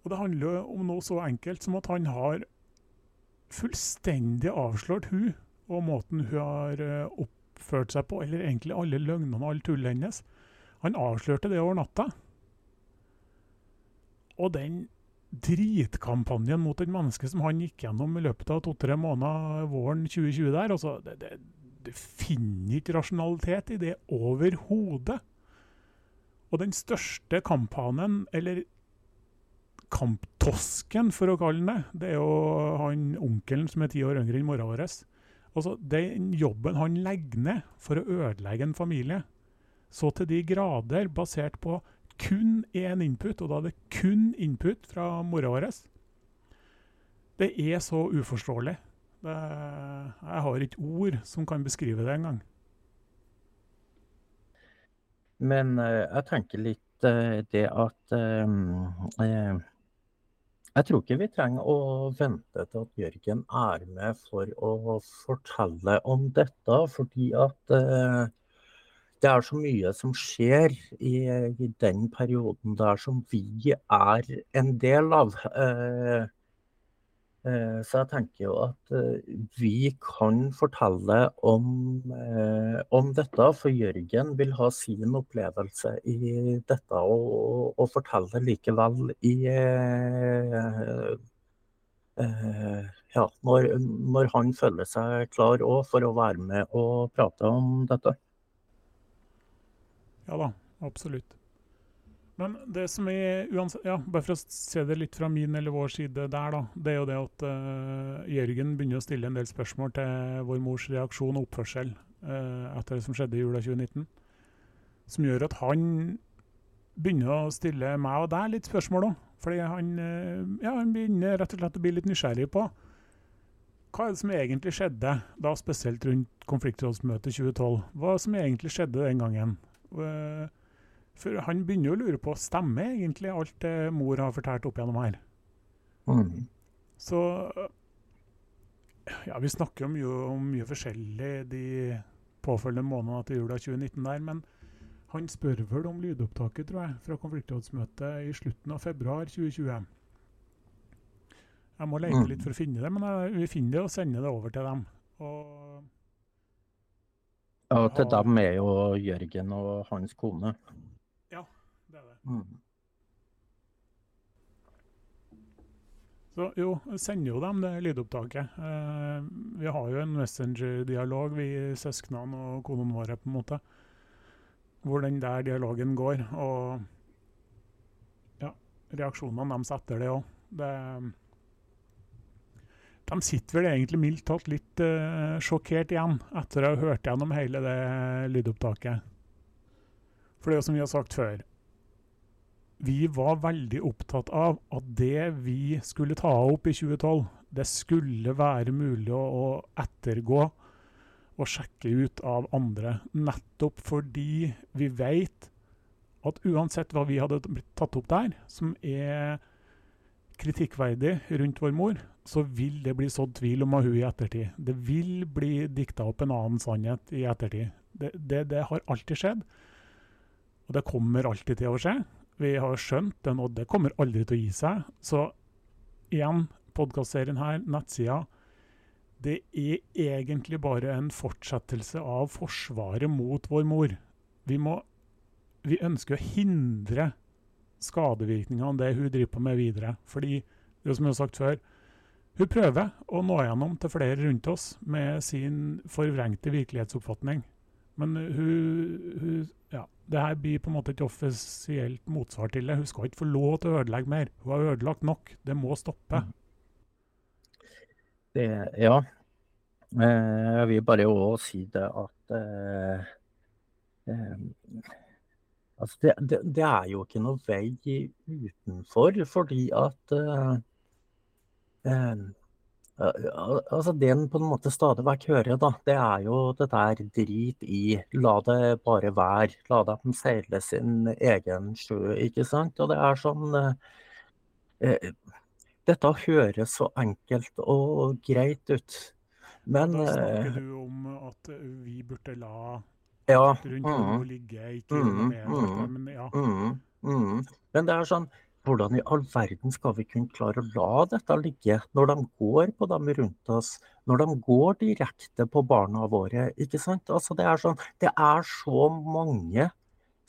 Og det handler om noe så enkelt som at han har fullstendig avslørt hun og måten hun har eh, oppført seg på, eller egentlig alle løgnene og alle tullet hennes. Han avslørte det over natta. Og den dritkampanjen mot et menneske som han gikk gjennom i løpet av to-tre måneder våren 2020 der, altså, det, det, du finner ikke rasjonalitet i det overhodet. Og den største kampanjen, eller kamptosken, for å kalle den det, det er jo han onkelen som er ti år yngre enn mora vår. Altså, den jobben han legger ned for å ødelegge en familie, så til de grader basert på kun én input, og da er det kun input fra mora vår. Det er så uforståelig. Det, jeg har ikke ord som kan beskrive det engang. Men uh, jeg tenker litt uh, det at uh, Jeg tror ikke vi trenger å vente til at Jørgen er med for å fortelle om dette, fordi at det er så mye som skjer i, i den perioden der som vi er en del av. Eh, Eh, så jeg tenker jo at eh, vi kan fortelle om, eh, om dette, for Jørgen vil ha sin opplevelse i dette og, og fortelle likevel i ja, når, når, han føler seg klar for å være med og prate om dette. Ja da, absolutt. Men det som er uansett, ja, Bare for å se det litt fra min eller vår side der, da. Det er jo det at uh, Jørgen begynner å stille en del spørsmål til vår mors reaksjon og oppførsel uh, etter det som skjedde i jula 2019. Som gjør at han begynner å stille meg og deg litt spørsmål òg. Fordi han, uh, ja, han begynner rett og slett å bli litt nysgjerrig på hva er det som egentlig skjedde, da spesielt rundt konfliktrådsmøtet 2012. Hva som egentlig skjedde den gangen. Uh, for han begynner jo å lure på stemmer egentlig alt det mor har fortalt opp gjennom her. Mm. Så Ja, vi snakker jo mye, om mye forskjellig de påfølgende månedene til jula 2019 der, men han spør vel om lydopptaket, tror jeg, fra konfliktrådsmøtet i slutten av februar 2020. Jeg må lete litt for å finne det, men jeg, vi finner det og sender det over til dem. Og ja, til dem er jo Jørgen og hans kone. Ja, det Mm. Så jo, sender jo dem det lydopptaket. Eh, vi har jo en Messenger-dialog, vi søsknene og konene våre, på en måte. Hvor den der dialogen går. Og ja, reaksjonene deres etter det òg. De sitter vel egentlig mildt talt litt uh, sjokkert igjen etter å ha hørt gjennom hele det lydopptaket. For det er jo som vi har sagt før, vi var veldig opptatt av at det vi skulle ta opp i 2012, det skulle være mulig å, å ettergå og sjekke ut av andre. Nettopp fordi vi vet at uansett hva vi hadde blitt tatt opp der, som er kritikkverdig rundt vår mor, så vil det bli sådd tvil om hun i ettertid. Det vil bli dikta opp en annen sannhet i ettertid. Det, det, det har alltid skjedd. Og det kommer alltid til å skje. Vi har skjønt den, og det kommer aldri til å gi seg. Så igjen, podkastserien her, nettsida. Det er egentlig bare en fortsettelse av forsvaret mot vår mor. Vi, må, vi ønsker å hindre skadevirkningene det hun driver på med videre. Fordi, det som jeg har sagt før, hun prøver å nå gjennom til flere rundt oss med sin forvrengte virkelighetsoppfatning. Men hun, hun ja, det her blir på en måte et offisielt motsvar til det. Hun skal ikke få lov til å ødelegge mer. Hun har ødelagt nok. Det må stoppe. Mm. Det, ja. Eh, jeg vil bare òg si det at eh, eh, altså det, det, det, er jo ikke noe vei utenfor, fordi at uh, uh, Altså Det en på en måte stadig vekk hører, da, det er jo det der drit i la det bare være. La dem seile sin egen sjø, ikke sant. Og det er sånn uh, Dette høres så enkelt og greit ut. Men Da snakker du om at vi burde la ja, rundt mm, ligge, ikke mm, med mm, men ja. Mm, mm, men det er sånn hvordan i all verden skal vi kunne klare å la dette ligge når de går på dem rundt oss, når de går direkte på barna våre? ikke sant? Altså det, er sånn, det er så mange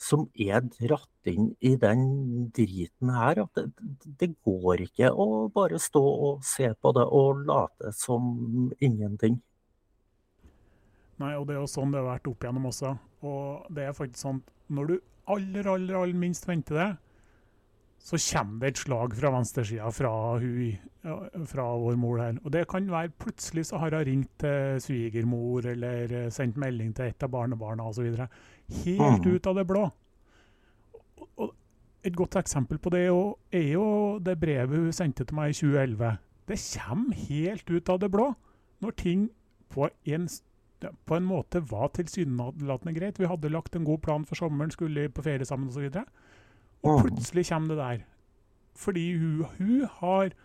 som er dratt inn i den driten her at det, det går ikke å bare stå og se på det og late som ingenting. Nei, og det er jo sånn det har vært opp igjennom også. Og det er faktisk sånn når du aller, aller, aller minst venter det, så kommer det et slag fra venstresida fra, fra vår mor her. Og det kan være plutselig så har hun ringt til svigermor eller eh, sendt melding til et av barnebarna osv. Helt mm. ut av det blå. Og et godt eksempel på det er jo det brevet hun sendte til meg i 2011. Det kommer helt ut av det blå når ting på en, på en måte var tilsynelatende greit. Vi hadde lagt en god plan for sommeren, skulle på ferie sammen osv. Og plutselig kommer det der. Fordi hun, hun har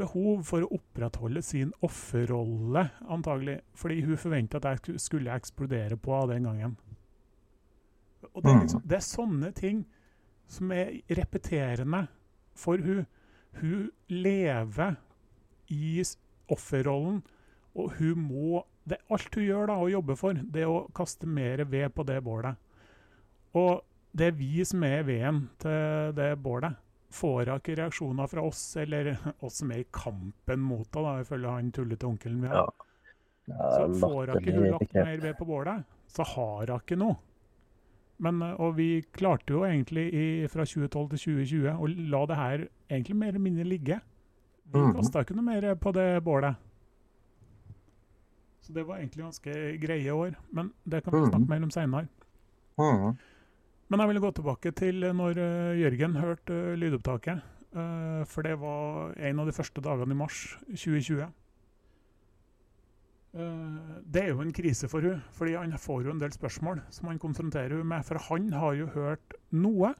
behov for å opprettholde sin offerrolle, antagelig. Fordi hun forventa at jeg skulle eksplodere på den gangen. Og det er, liksom, det er, sånne ting som er repeterende for hun. Hun lever i offerrollen. Og hun må det Alt hun gjør da, og jobber for, det er å kaste mer ved på det bålet. Og det er vi som er veden til det bålet. Får hun ikke reaksjoner fra oss, eller (laughs) oss som er i kampen mot henne, ifølge han tullete onkelen vi har, ja. så får hun ikke hun lagt mer ved på bålet, så har hun ikke noe. Men, og vi klarte jo egentlig i, fra 2012 til 2020 å la det her egentlig mer eller mindre ligge. Vi mm. kasta ikke noe mer på det bålet. Så det var egentlig ganske greie år. Men det kan vi snakke mm. mer om seinere. Mm. Men jeg vil gå tilbake til når uh, Jørgen hørte uh, lydopptaket. Uh, for det var en av de første dagene i mars 2020. det er jo en krise for hun, fordi han får jo en del spørsmål som han konfronterer hun med. For han har jo hørt noe,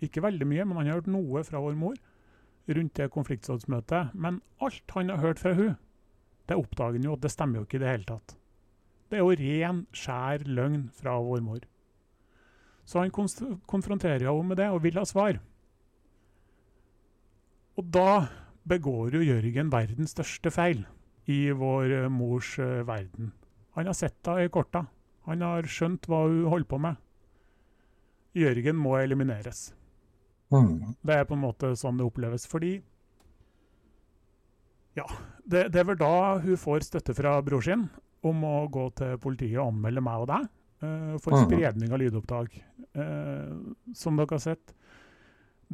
ikke veldig mye, men han har hørt noe fra vår mor rundt det konfliktrådsmøtet. Men alt han har hørt fra hun, det oppdager han jo at det stemmer jo ikke i det hele tatt. Det er jo ren, skjær løgn fra vår mor. Så han konfronterer henne med det og vil ha svar. Og da begår jo Jørgen verdens største feil i vår eh, mors uh, verden. Han har sett henne i korta. Han har skjønt hva hun holder på med. Jørgen må elimineres. Mm. Det er på en måte sånn det oppleves. Fordi ja, det, det, er vel da hun får støtte fra bror sin om å gå til politiet og anmelde meg og deg uh, for mm. spredning av lydopptak. Uh, som dere har sett,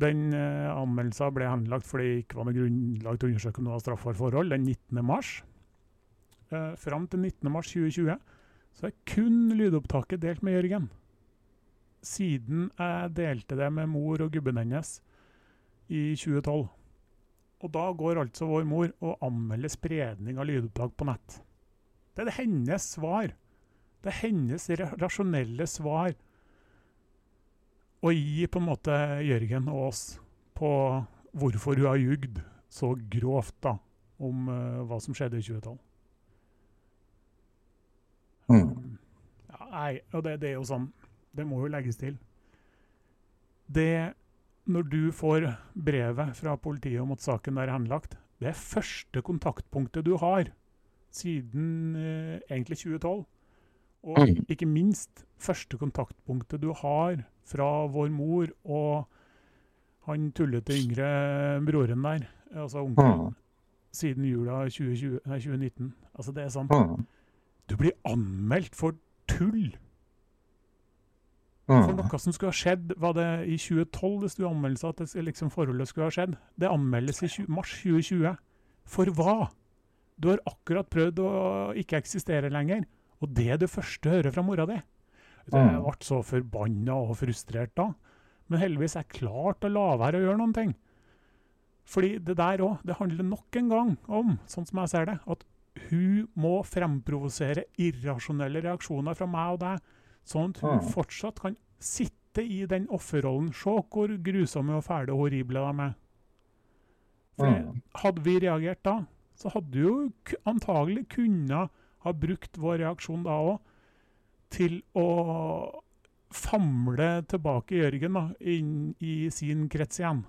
den uh, anmeldelsen ble henlagt fordi det ikke var noe grunnlag til å undersøke noe av straffbart forhold den 19. mars. Uh, fram til 19. mars 2020 så er kun lydopptaket delt med Jørgen. Siden jeg delte det med mor og gubben hennes i 2012. Og da går altså vår mor og anmelder spredning av lydopptak på nett. Det er hennes svar. Det er hennes rasjonelle svar å gi på en måte Jørgen og oss på hvorfor hun har jugd så grovt da, om uh, hva som skjedde i 2012. Mm. Ja, nei, og det, det, er jo sånn Det må jo legges til. Det når du får brevet fra politiet om at saken er henlagt, det er første kontaktpunktet du har siden eh, egentlig 2012. Og mm. ikke minst første kontaktpunktet du har fra vår mor og han tullete yngre broren der, altså onkelen, mm. siden jula 2020, nei, 2019. Altså det er sant. mm. Du blir anmeldt for tull! For noe som skulle ha skjedd, var det i 2012 det sto anmeldelse at det, liksom, forholdet skulle ha skjedd. Det anmeldes i 20, mars 2020. For hva? Du har akkurat prøvd å ikke eksistere lenger. Og det er det første hører fra mora di. Jeg mm. ble så forbanna og frustrert da. Men heldigvis er jeg klart å la være å gjøre noen ting. Fordi det der òg, det handler nok en gang om, sånn som jeg ser det, at hun må fremprovosere irrasjonelle reaksjoner fra meg og deg Sånn at hun mm. fortsatt kan sitte i den offerrollen. Se hvor grusomme og fæle og horrible de er. For mm. Hadde vi reagert da, så hadde jo antagelig kunnet ha brukt vår reaksjon da òg til å famle tilbake Jørgen da, inn i sin krets igjen.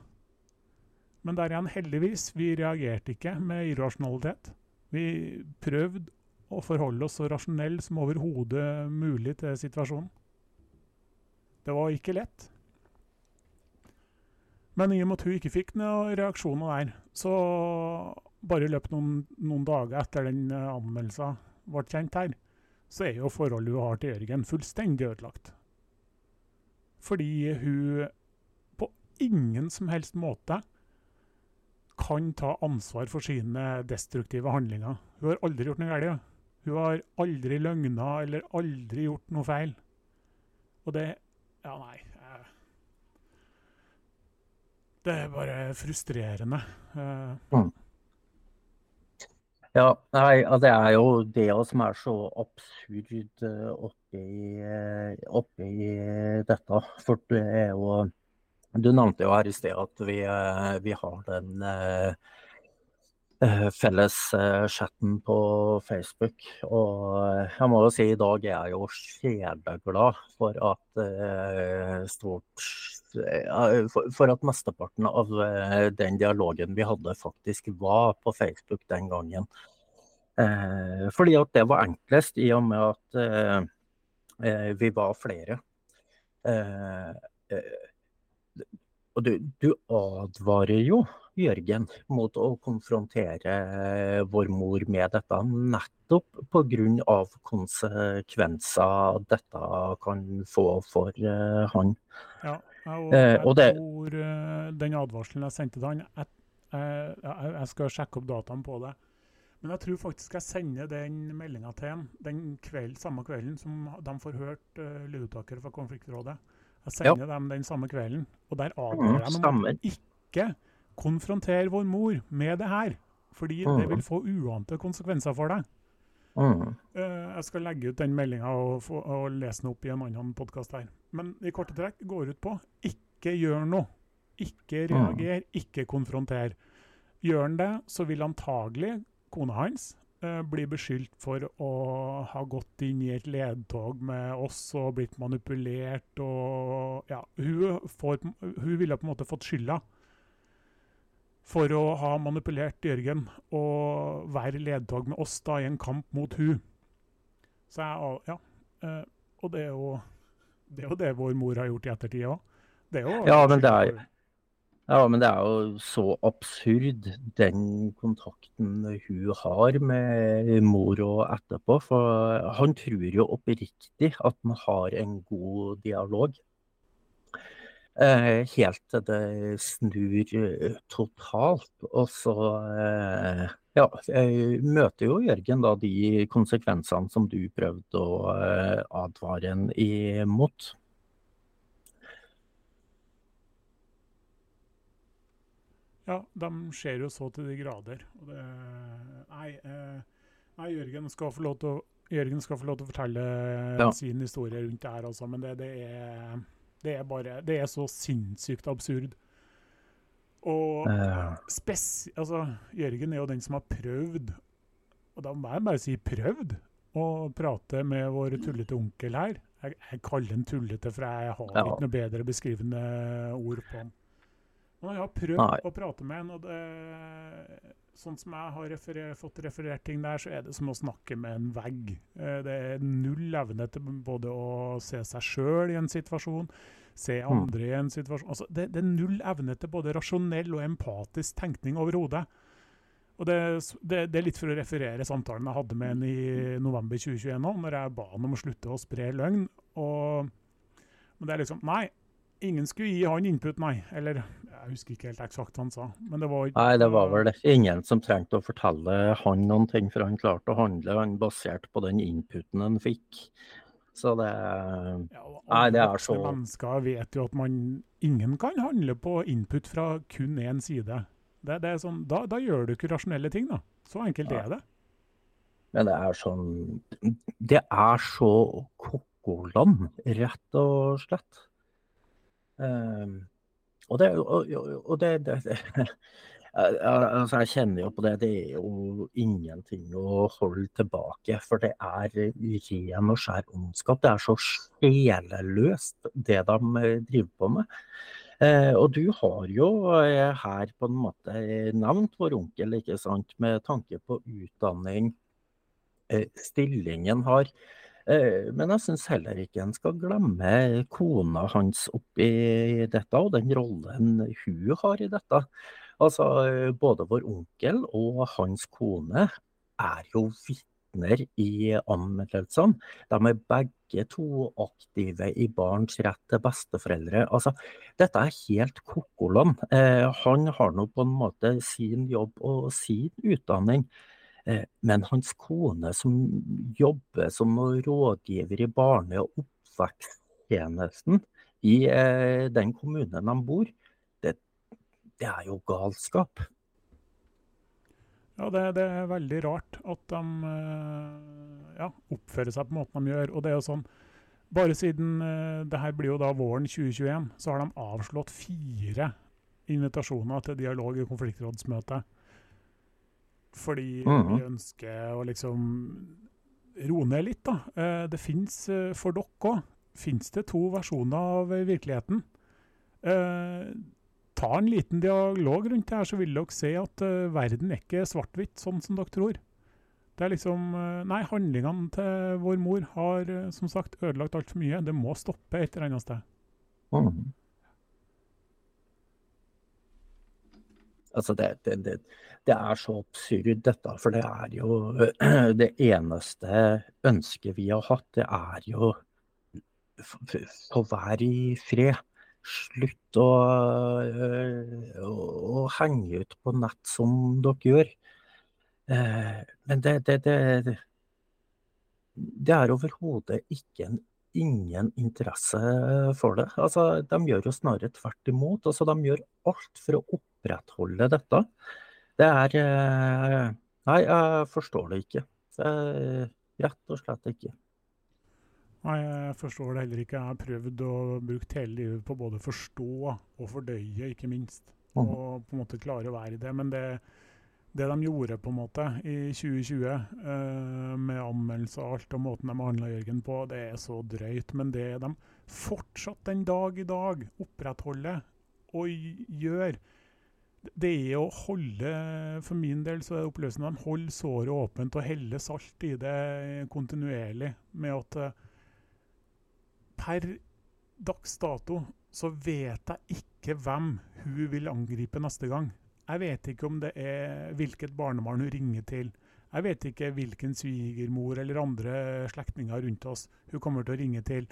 Men der igjen, heldigvis, vi reagerte ikke med irrasjonalitet. Vi prøvde og forholde oss så rasjonelle som overhodet mulig til situasjonen. Det var ikke lett. Men i og med at hun ikke fikk noen reaksjoner der, så bare i løpet noen, noen dager etter den eh, anmeldelsen ble kjent her, så er jo forholdet hun har til Jørgen, fullstendig ødelagt. Fordi hun på ingen som helst måte kan ta ansvar for sine destruktive handlinger. Hun har aldri gjort noe galt. Hun har aldri løgna eller aldri gjort noe feil. Og det Ja, nei. Det er bare frustrerende. Eh, mm. Ja, nei, det er jo det som er så absurd eh, oppi, eh, oppi dette. For det er jo Du nevnte jo her i sted at vi, vi har den Eh, felles eh, chatten på Facebook. Og eh, jeg må jo si i dag er jeg jo kjempeglad for at stort for at mesteparten av den dialogen vi hadde, faktisk var på Facebook den gangen. Fordi at det var enklest, i og med at vi var flere. Og du, du advarer jo Jørgen mot å konfrontere vår mor med dette, nettopp pga. konsekvenser dette kan få for uh, han. Ja, og eh, jeg og det, tror den advarselen jeg sendte til han jeg, jeg, jeg, skal sjekke opp dataen på det. Men jeg tror faktisk jeg sender den meldinga til ham den kveld, samme kvelden som de får hørt uh, lydopptakere fra konfliktrådet. Jeg sender ja. dem den samme kvelden, og der advarer jeg mm, om ikke konfrontere vår mor med det her. Fordi mm. det vil få uante konsekvenser for deg. Mm. Uh, jeg skal legge ut den meldinga og, og, lese den opp i en annen podkast her. Men i korte trekk går ut på ikke gjør noe. Ikke mm. reager, mm. ikke konfronter. Gjør han det, så vil antagelig kona hans uh, bli beskyldt for å ha gått inn i et ledtog med oss og blitt manipulert og Ja, hun, får, hun ville på en måte fått skylda for å ha manipulert Jørgen og være ledtog med oss da i en kamp mot hun. Så jeg, ja, eh, Og det er, jo, det er jo det vår mor har gjort i ettertid òg. Ja, men det er, ja, men det er jo så absurd, den kontakten hun har med mor og etterpå. For han tror jo oppriktig at han har en god dialog. Eh, helt til det snur eh, totalt. Og så eh, ja, jeg møter jo Jørgen da de konsekvensene som du prøvde å advare en imot. Ja, de skjer jo så til de grader. Det, nei, nei, Jørgen skal få lov til å, få lov til å fortelle ja. sin historie rundt det her, altså. Men det, det er det er bare Det er så sinnssykt absurd. Og spes... Altså, Jørgen er jo den som har prøvd, og da må jeg bare si prøvd, å prate med vår tullete onkel her. Jeg, jeg kaller han tullete, for jeg har ja. ikke noe bedre beskrivende ord på han. Men jeg har prøvd Nei. å prate med en, og det, sånn som jeg har referer, fått referert ting der, så er det som å snakke med en vegg. Eh, det er null evne til både å se seg sjøl i en situasjon, se mm. andre i en situasjon altså, det, det, er null evne til både rasjonell og empatisk tenkning overhodet. Og det, det, det, er litt for å referere samtalen jeg hadde med en i november 2021 nå, når jeg ba han om å slutte å spre løgn. Og, men det er liksom Nei, ingen skulle gi han input, nei. Eller jeg husker ikke helt eksakt hva han sa. Men det var Nei, det var vel ingen som trengte å fortelle han noen ting, for han klarte å handle han basert på den inputen han fikk. Så det ja, Nei, det er så Mennesker vet jo at man ingen kan handle på input fra kun én side. Det, det sånn, da, da, gjør du ikke rasjonelle ting, da. Så enkelt ja. er det. Men det er sånn Det er så kokkoland, rett og slett. Um, og det, og, og det, det, det (laughs) altså jeg kjenner jo på det. Det er jo ingenting å holde tilbake. For det er ren og skjær ondskap. Det er så sjeleløst, det de eh, driver på med. Eh, og du har jo eh, her på en måte nevnt vår onkel, ikke sant, med tanke på utdanning, stillingen har. Eh, men jeg syns heller ikke en skal glemme kona hans oppi dette, og den rollen hun har i dette. Altså, både vår onkel og hans kone er jo vitner i anmeldelsene. De er begge to aktive i barns rett til besteforeldre. Altså, dette er helt kokkoland. Eh, han har nå på en måte sin jobb og sin utdanning. Eh, men hans kone, som jobber som rådgiver i barne- og oppveksttjenesten i eh, den kommunen de bor, det, det er jo galskap. Ja, det, det, er veldig rart at de eh, ja, oppfører seg på måten de gjør. Og det er jo sånn, Bare siden det her blir jo da våren 2021, så har de avslått fire invitasjoner til dialog i konfliktrådsmøtet. Fordi mm. vi ønsker å liksom roe ned litt, da. Eh, det fins eh, for dere òg fins det to versjoner av virkeligheten. Eh, ta en liten dialog rundt det her, så vil dere se at uh, verden er ikke svart-hvitt, sånn som dere tror. Det er liksom Nei, handlingene til vår mor har som sagt ødelagt altfor mye. Det må stoppe et eller annet sted. Mm. Altså, det, det, det, det, er så absurd, dette. For det er jo (clears throat) Det eneste ønsket vi har hatt, det er jo å være i fred. Slutt å, øh, å, å, henge ut på nett som dere gjør. Eh, men det, det, det, det er overhodet ikke en, ingen interesse for det. Altså, de gjør jo snarere tvert imot. Altså, de gjør alt for å opprettholde dette. Det er eh, Nei, jeg forstår det ikke. Rett og slett ikke. Nei, jeg forstår det heller ikke. Jeg har prøvd å bruke hele livet på både forstå og fordøye, ikke minst. Mm. Og på en måte klare å være i det. Men det, det de gjorde på en måte i 2020, uh, eh, med anmeldelse og alt, og måten de behandla Jørgen på, det er så drøyt. Men det de fortsatt den dag i dag opprettholder og gjør, det er å holde For min del så er det oppløsende. De holder såret åpent og heller salt i det kontinuerlig. med at uh, per dags dato så vet jeg ikke hvem hun vil angripe neste gang. Jeg vet ikke om det er hvilket barnebarn hun ringer til. Jeg vet ikke hvilken svigermor eller andre slektninger rundt oss hun kommer til å ringe til.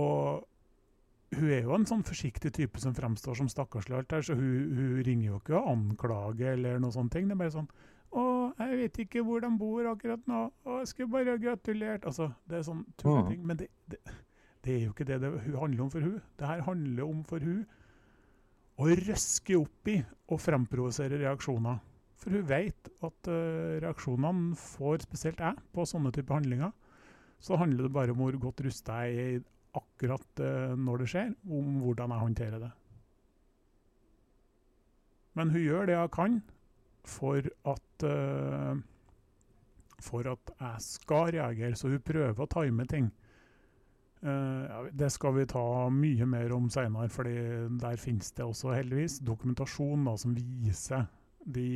Og hun er jo en sånn forsiktig type som fremstår som stakkarslig, så hun, hun, ringer jo ikke og anklager eller noe sånne ting. Det er bare sånn 'Å, jeg vet ikke hvor de bor akkurat nå. Å, jeg skulle bare gratulert.' Altså, det er sånn tulleting. Men det, det, det, er jo ikke det det handler om for hun. Det her handler om for hun å røske opp i og fremprovosere reaksjoner. For hun vet at uh, reaksjonene får spesielt jeg på sånne typer handlinger. Så handler det bare om hvor godt rusta jeg er akkurat uh, når det skjer, om hvordan jeg håndterer det. Men hun gjør det hun kan for at uh, for at jeg skal reagere. Så hun prøver å time ting. Ja, det skal vi ta mye mer om seinere, for der finnes det også heldigvis dokumentasjon da, som viser de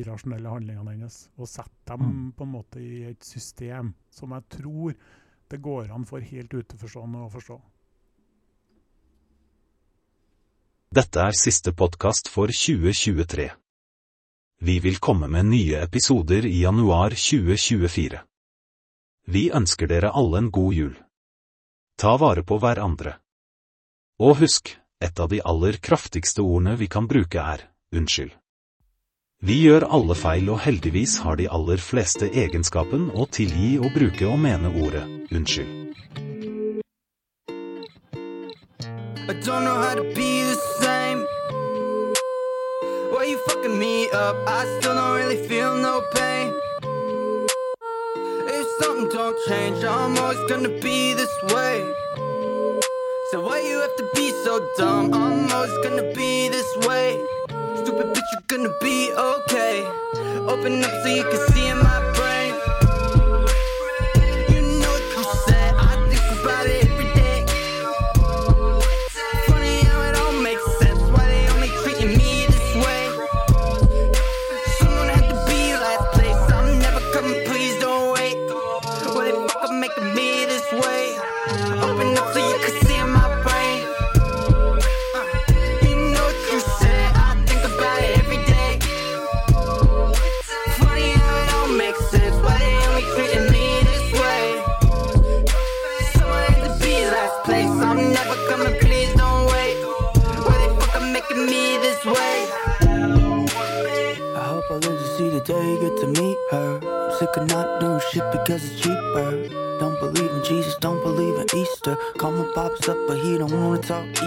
irrasjonelle handlingene hennes. Og setter dem mm. på en måte i et system som jeg tror det går an for helt utenforstående å forstå. Dette er siste podkast for 2023. Vi vil komme med nye episoder i januar 2024. Vi ønsker dere alle en god jul. Ta vare på hverandre. Og husk, et av de aller kraftigste ordene vi kan bruke er unnskyld. Vi gjør alle feil og heldigvis har de aller fleste egenskapen å tilgi og bruke og mene ordet unnskyld. I don't know how to be the same. Why you fucking me up? I still don't really feel no pain. If something don't change, I'm always gonna be this way. So why you have to be so dumb? I'm always gonna be this way. Stupid bitch, you're gonna be okay. Open up so you can see in talk